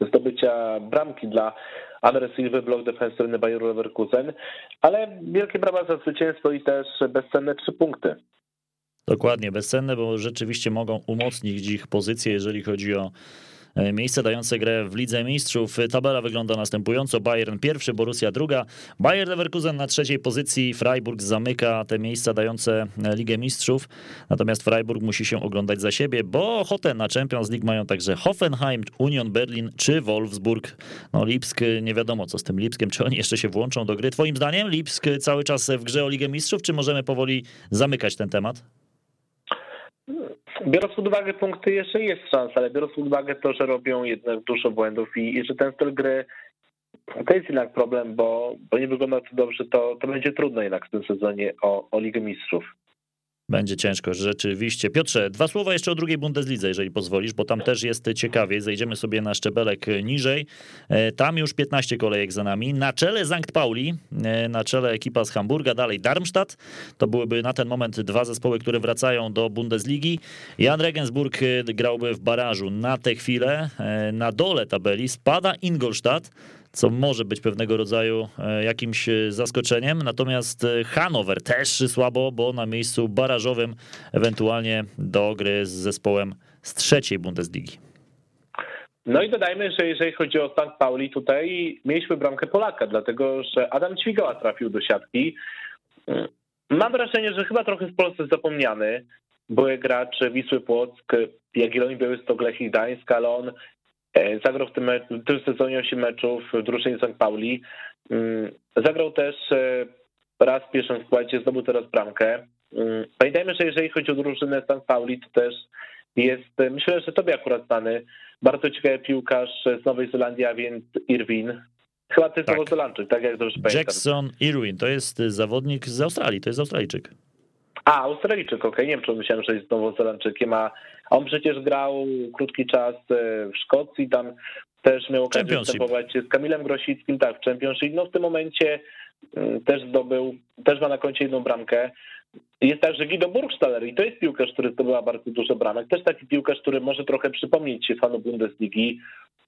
zdobycia bramki dla Andres Silva, blok defensywny Bayeru Leverkusen, ale wielkie brawa za zwycięstwo i też bezcenne trzy punkty. Dokładnie, bezcenne, bo rzeczywiście mogą umocnić ich pozycję, jeżeli chodzi o miejsce dające grę w Lidze Mistrzów. Tabela wygląda następująco. Bayern pierwszy, Borussia druga, Bayern Leverkusen na trzeciej pozycji, Freiburg zamyka te miejsca dające Ligę Mistrzów, natomiast Freiburg musi się oglądać za siebie, bo ochotę na Champions League mają także Hoffenheim, Union Berlin czy Wolfsburg. No Lipsk, nie wiadomo co z tym Lipskiem, czy oni jeszcze się włączą do gry. Twoim zdaniem Lipsk cały czas w grze o Ligę Mistrzów, czy możemy powoli zamykać ten temat? Biorąc pod uwagę punkty, jeszcze jest szansa, ale biorąc pod uwagę to, że robią jednak dużo błędów i, i że ten styl gry to jest jednak problem, bo, bo nie wygląda to dobrze, to, to będzie trudno jednak w tym sezonie o, o Ligę Mistrzów. Będzie ciężko, rzeczywiście. Piotrze, dwa słowa jeszcze o drugiej Bundeslidze, jeżeli pozwolisz, bo tam też jest ciekawie. Zejdziemy sobie na szczebelek niżej. E, tam już 15 kolejek za nami. Na czele Sankt Pauli, e, na czele ekipa z Hamburga, dalej Darmstadt. To byłyby na ten moment dwa zespoły, które wracają do Bundesligi. Jan Regensburg e, grałby w barażu na tę chwilę. Na dole tabeli spada Ingolstadt co może być pewnego rodzaju e, jakimś e, zaskoczeniem. Natomiast e, Hanower też słabo, bo na miejscu barażowym ewentualnie do gry z zespołem z trzeciej Bundesligi. No i dodajmy, że jeżeli chodzi o St. Pauli, tutaj mieliśmy bramkę Polaka, dlatego że Adam Ćwigała trafił do siatki. Mam wrażenie, że chyba trochę w Polsce zapomniany. Były gracz Wisły Płock, Jagiellonii Białystok, Lechii Gdańsk, ale on zagrał w tym, w tym sezonie 8 meczów w drużynie St. Pauli. Mm, zagrał też e, raz w pierwszym składzie, zdobył teraz bramkę. Mm, pamiętajmy, że jeżeli chodzi o drużynę St. Pauli, to też jest, e, myślę, że tobie akurat znany, bardzo ciekawy piłkarz z Nowej Zelandii, a więc Irwin. Chyba to jest tak. Nowozelandczyk, tak jak dobrze pamiętam. Jackson Irwin, to jest zawodnik z Australii, to jest Australijczyk. A, Australijczyk, okej, okay. nie wiem, czy myślałem, że jest Nowozelandczykiem, a on przecież grał krótki czas e, w Szkocji, tam też miał okazję występować z Kamilem Grosickim, tak, w Championship, no w tym momencie mm, też zdobył, też ma na koncie jedną bramkę. Jest także Guido Burgstaller i to jest piłkarz, który zdobyła bardzo dużo bramek. Też taki piłkarz, który może trochę przypomnieć się fanu Bundesligi.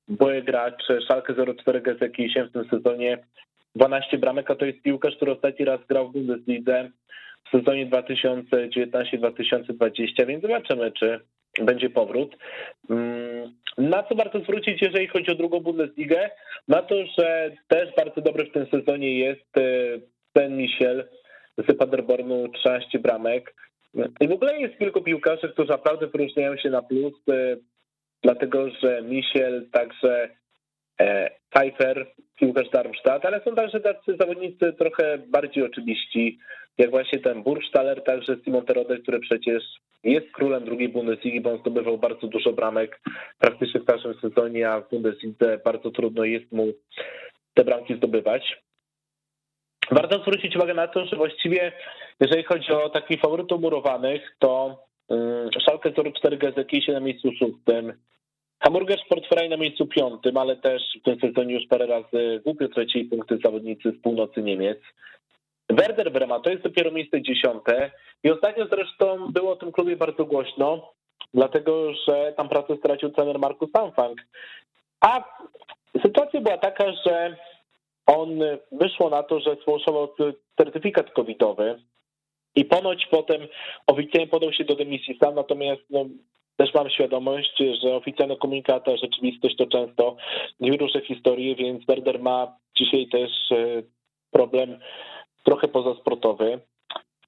Były gracz Schalke 04 Gelsenkirchen w tym sezonie 12 bramek, a to jest piłkarz, który ostatni raz grał w Bundeslidze w sezonie 2019-2020, więc zobaczymy, czy będzie powrót. Mm, na co warto zwrócić, jeżeli chodzi o drugą Bundesligę? Na to, że też bardzo dobry w tym sezonie jest ten Michel z Paderbornu 13 bramek. I w ogóle jest kilku piłkarzy, którzy naprawdę wyróżniają się na plus, e, dlatego że Michel, także e, Pfeiffer, piłkarz Darmstadt, ale są także tacy zawodnicy trochę bardziej oczywiści, jak właśnie ten Burgstaller, także Simon Terode, który przecież jest królem drugiej Bundesligi, bo on zdobywał bardzo dużo bramek praktycznie w każdym sezonie, a w Bundeslidze bardzo trudno jest mu te bramki zdobywać. Warto zwrócić uwagę na to, że właściwie jeżeli chodzi o takich faworytów murowanych, to Schalke 04 GZK się na miejscu szóstym, Hamburger Sportfrei na miejscu piątym, ale też w tym sezonie już parę razy głupio tracili punkty zawodnicy z północy Niemiec. Werder Brema to jest dopiero miejsce dziesiąte i ostatnio zresztą było o tym klubie bardzo głośno, dlatego że tam pracę stracił trener Markus Anfang. A sytuacja była taka, że on wyszło na to, że sfałszował certyfikat covidowy i ponoć potem oficjalnie podał się do dymisji sam, natomiast no, też mam świadomość, że oficjalne komunikaty, rzeczywistość to często dwie różne historie, więc Werder ma dzisiaj też e, problem trochę pozasportowy.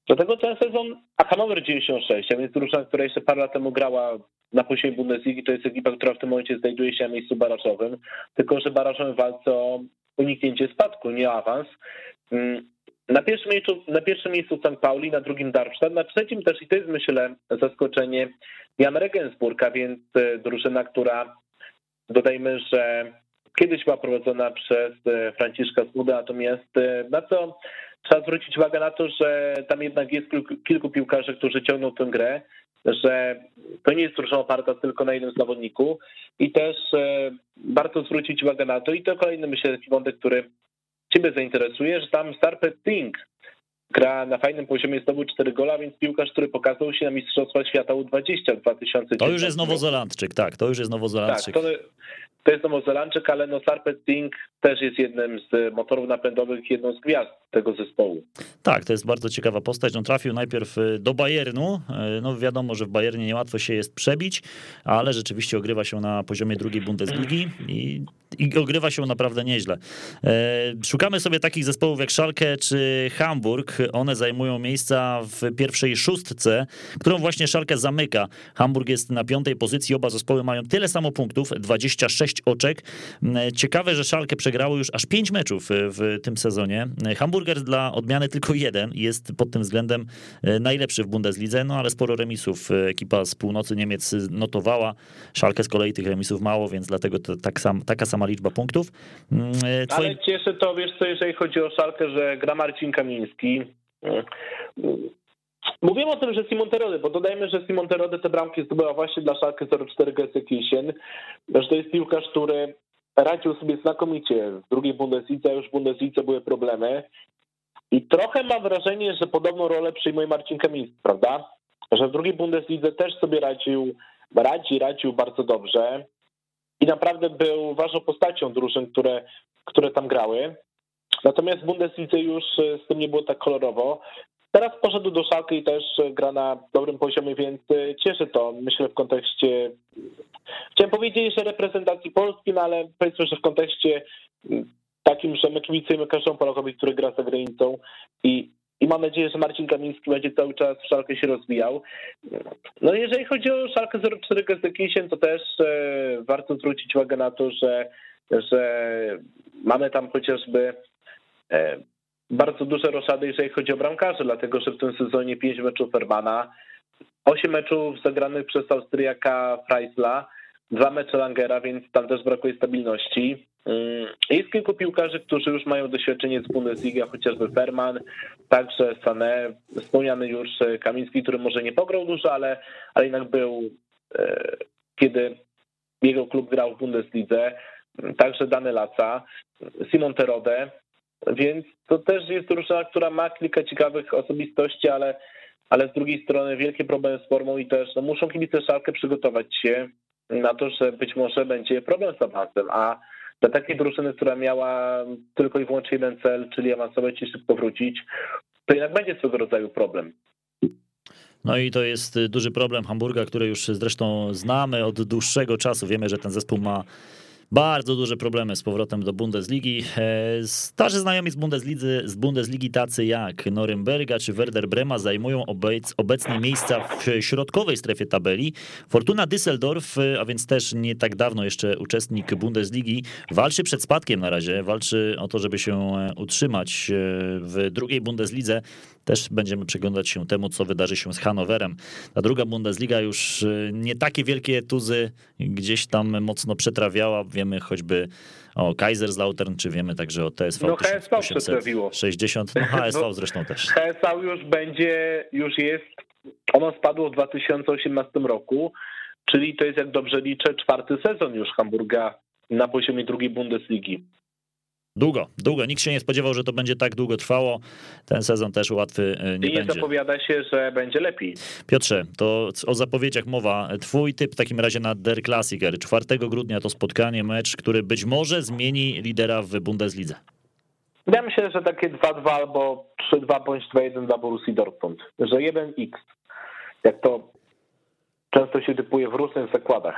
Dlatego ten sezon, a Hanover 96, a więc drużyna, która jeszcze parę lat temu grała na poziomie Bundesligi, to jest ekipa, która w tym momencie znajduje się na miejscu barażowym, tylko że barażowym walce o uniknięcie spadku, nie awans. Mm, na pierwszym miejscu, na pierwszym miejscu St. Pauli, na drugim Darmstadt, na trzecim też, i to jest myślę zaskoczenie, Jan Regensburg, a więc e, drużyna, która dodajmy, że kiedyś była prowadzona przez e, Franciszka Smuda, natomiast e, na co trzeba zwrócić uwagę na to, że tam jednak jest kilku piłkarzy, którzy ciągną tę grę, że to nie jest drużyna oparta tylko na jednym zawodniku i też warto zwrócić uwagę na to i to kolejny myślę wątek, który Ciebie zainteresuje, że tam Starpet Ting gra na fajnym poziomie, zdobył 4 gola, więc piłkarz, który pokazał się na Mistrzostwach Świata U20 w 2010 To już jest Nowozelandczyk, tak, to już jest Nowozelandczyk. Tak, to, to jest Nowozelandczyk, ale no Sarpet Ting też jest jednym z motorów napędowych, jedną z gwiazd tego zespołu. Tak, to jest bardzo ciekawa postać. On trafił najpierw y, do Bayernu. Y, no wiadomo, że w Bayernie niełatwo się jest przebić, ale rzeczywiście ogrywa się na poziomie drugiej Bundesligi i, i ogrywa się naprawdę nieźle. E, szukamy sobie takich zespołów jak Schalke czy Hamburg. One zajmują miejsca w pierwszej szóstce, którą właśnie Schalke zamyka. Hamburg jest na piątej pozycji, oba zespoły mają tyle samo punktów, 26 oczek. Ciekawe, że Schalke przegrało już aż 5 meczów w tym sezonie. Hamburg Hamburger dla odmiany tylko jeden jest pod tym względem najlepszy w Bundeslidze, no ale sporo remisów ekipa z północy Niemiec notowała. Szalkę z kolei tych remisów mało, więc dlatego to tak sam, taka sama liczba punktów. Mm, Twoim... Ale cieszy to, wiesz co, jeżeli chodzi o Szalkę, że gra Marcin Kamiński. Mm, Mówimy o tym, że Simon Terode, bo dodajmy, że Simon Terode te bramki zdobyła właśnie dla Szalkę 04 Gelsenkirchen, że to jest piłkarz, który radził sobie znakomicie w drugiej Bundeslidze, już w Bundeslidze były problemy i trochę mam wrażenie, że podobną rolę przyjmuje Marcin Kamiński, prawda? Że w drugiej Bundeslidze też sobie radził, radzi, radził bardzo dobrze i naprawdę był ważną postacią drużyn, które, które tam grały. Natomiast w Bundeslidze już z tym nie było tak kolorowo. Teraz poszedł do Szalki i też gra na dobrym poziomie, więc cieszy to, myślę, w kontekście. Chciałem powiedzieć, że reprezentacji Polski, no ale powiedzmy, że w kontekście takim, że my kibicujemy każdemu Polakowi, który gra za granicą i, i mam nadzieję, że Marcin Kamiński będzie cały czas w Szalkę się rozwijał. No jeżeli chodzi o Szalkę 04 Gelsenkirchen, to też e, warto zwrócić uwagę na to, że, że mamy tam chociażby e, bardzo duże roszady, jeżeli chodzi o bramkarzy, dlatego że w tym sezonie 5 meczów Fermana, 8 meczów zagranych przez Austriaka Freisla, dwa mecze Langera, więc tam też brakuje stabilności. Jest kilku piłkarzy, którzy już mają doświadczenie z Bundesliga, chociażby Ferman, także Sané, wspomniany już Kamiński, który może nie pograł dużo, ale, ale jednak był, e, kiedy jego klub grał w Bundeslidze, także Dany Laca, Simon Terode, więc to też jest drużyna, która ma kilka ciekawych osobistości, ale, ale z drugiej strony wielkie problemy z formą i też no, muszą kibice Szalkę przygotować się na to, że być może będzie problem z awansem, a dla takiej drużyny, która miała tylko i wyłącznie jeden cel, czyli awansować i szybko wrócić, to jednak będzie swego rodzaju problem. No i to jest duży problem Hamburga, który już zresztą znamy od dłuższego czasu. Wiemy, że ten zespół ma bardzo duże problemy z powrotem do Bundesligi. E, starzy znajomi z Bundesligi, z Bundesligi tacy jak Norymberga czy Werder Brema zajmują obec, obecnie miejsca w środkowej strefie tabeli. Fortuna Düsseldorf, e, a więc też nie tak dawno jeszcze uczestnik Bundesligi, walczy przed spadkiem na razie, walczy o to, żeby się e, utrzymać w drugiej Bundeslidze. Też będziemy przyglądać się temu, co wydarzy się z Hanowerem. Ta druga Bundesliga już nie takie wielkie tuzy gdzieś tam mocno przetrawiała, wiemy choćby o Kaiserslautern, czy wiemy także o TSV no, HSV 60, no HSV no, zresztą też. HSV już będzie, już jest, ono spadło w 2018 roku, czyli to jest, jak dobrze liczę, czwarty sezon już Hamburga na poziomie drugiej Bundesligi. Długo, długo. Nikt się nie spodziewał, że to będzie tak długo trwało. Ten sezon też łatwy e, nie I nie będzie. zapowiada się, że będzie lepiej. Piotrze, to o zapowiedziach mowa. Twój typ w takim razie na Der Klassiker. 4 grudnia to spotkanie, mecz, który być może zmieni lidera w Bundeslidze. Ja myślę, że takie 2-2 albo 3-2 bądź 2-1 dla Borussii Dortmund. Że 1x, jak to często się typuje w różnych zakładach.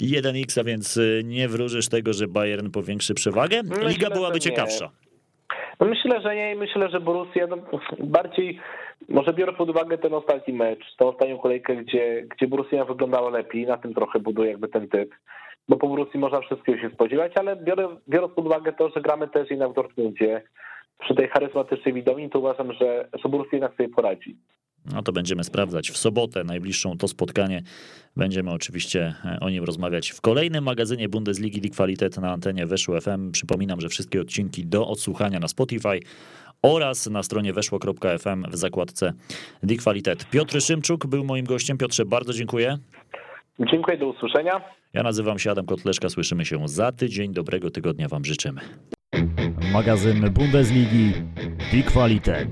1x, a więc y, nie wróżysz tego, że Bayern powiększy przewagę? Myślę, Liga byłaby ciekawsza. No myślę, że nie. Myślę, że Borussia no, bardziej, może biorę pod uwagę ten ostatni mecz, tą ostatnią kolejkę, gdzie, gdzie Borussia wyglądała lepiej, na tym trochę buduje jakby ten typ. Bo po Borussii można wszystkiego się spodziewać, ale biorę, biorąc pod uwagę to, że gramy też jednak w Dortmundzie, przy tej charyzmatycznej widowni, to uważam, że, że Borussia jednak sobie poradzi. No to będziemy sprawdzać w sobotę, najbliższą to spotkanie. Będziemy oczywiście e, o nim rozmawiać w kolejnym magazynie Bundesligi Die Qualität na antenie Weszło FM. Przypominam, że wszystkie odcinki do odsłuchania na Spotify oraz na stronie weszło.fm w zakładce Die Qualität. Piotr Szymczuk był moim gościem. Piotrze, bardzo dziękuję. Dziękuję, do usłyszenia. Ja nazywam się Adam Kotleszka, słyszymy się za tydzień. Dobrego tygodnia wam życzymy. Magazyn Bundesligi Die Qualität.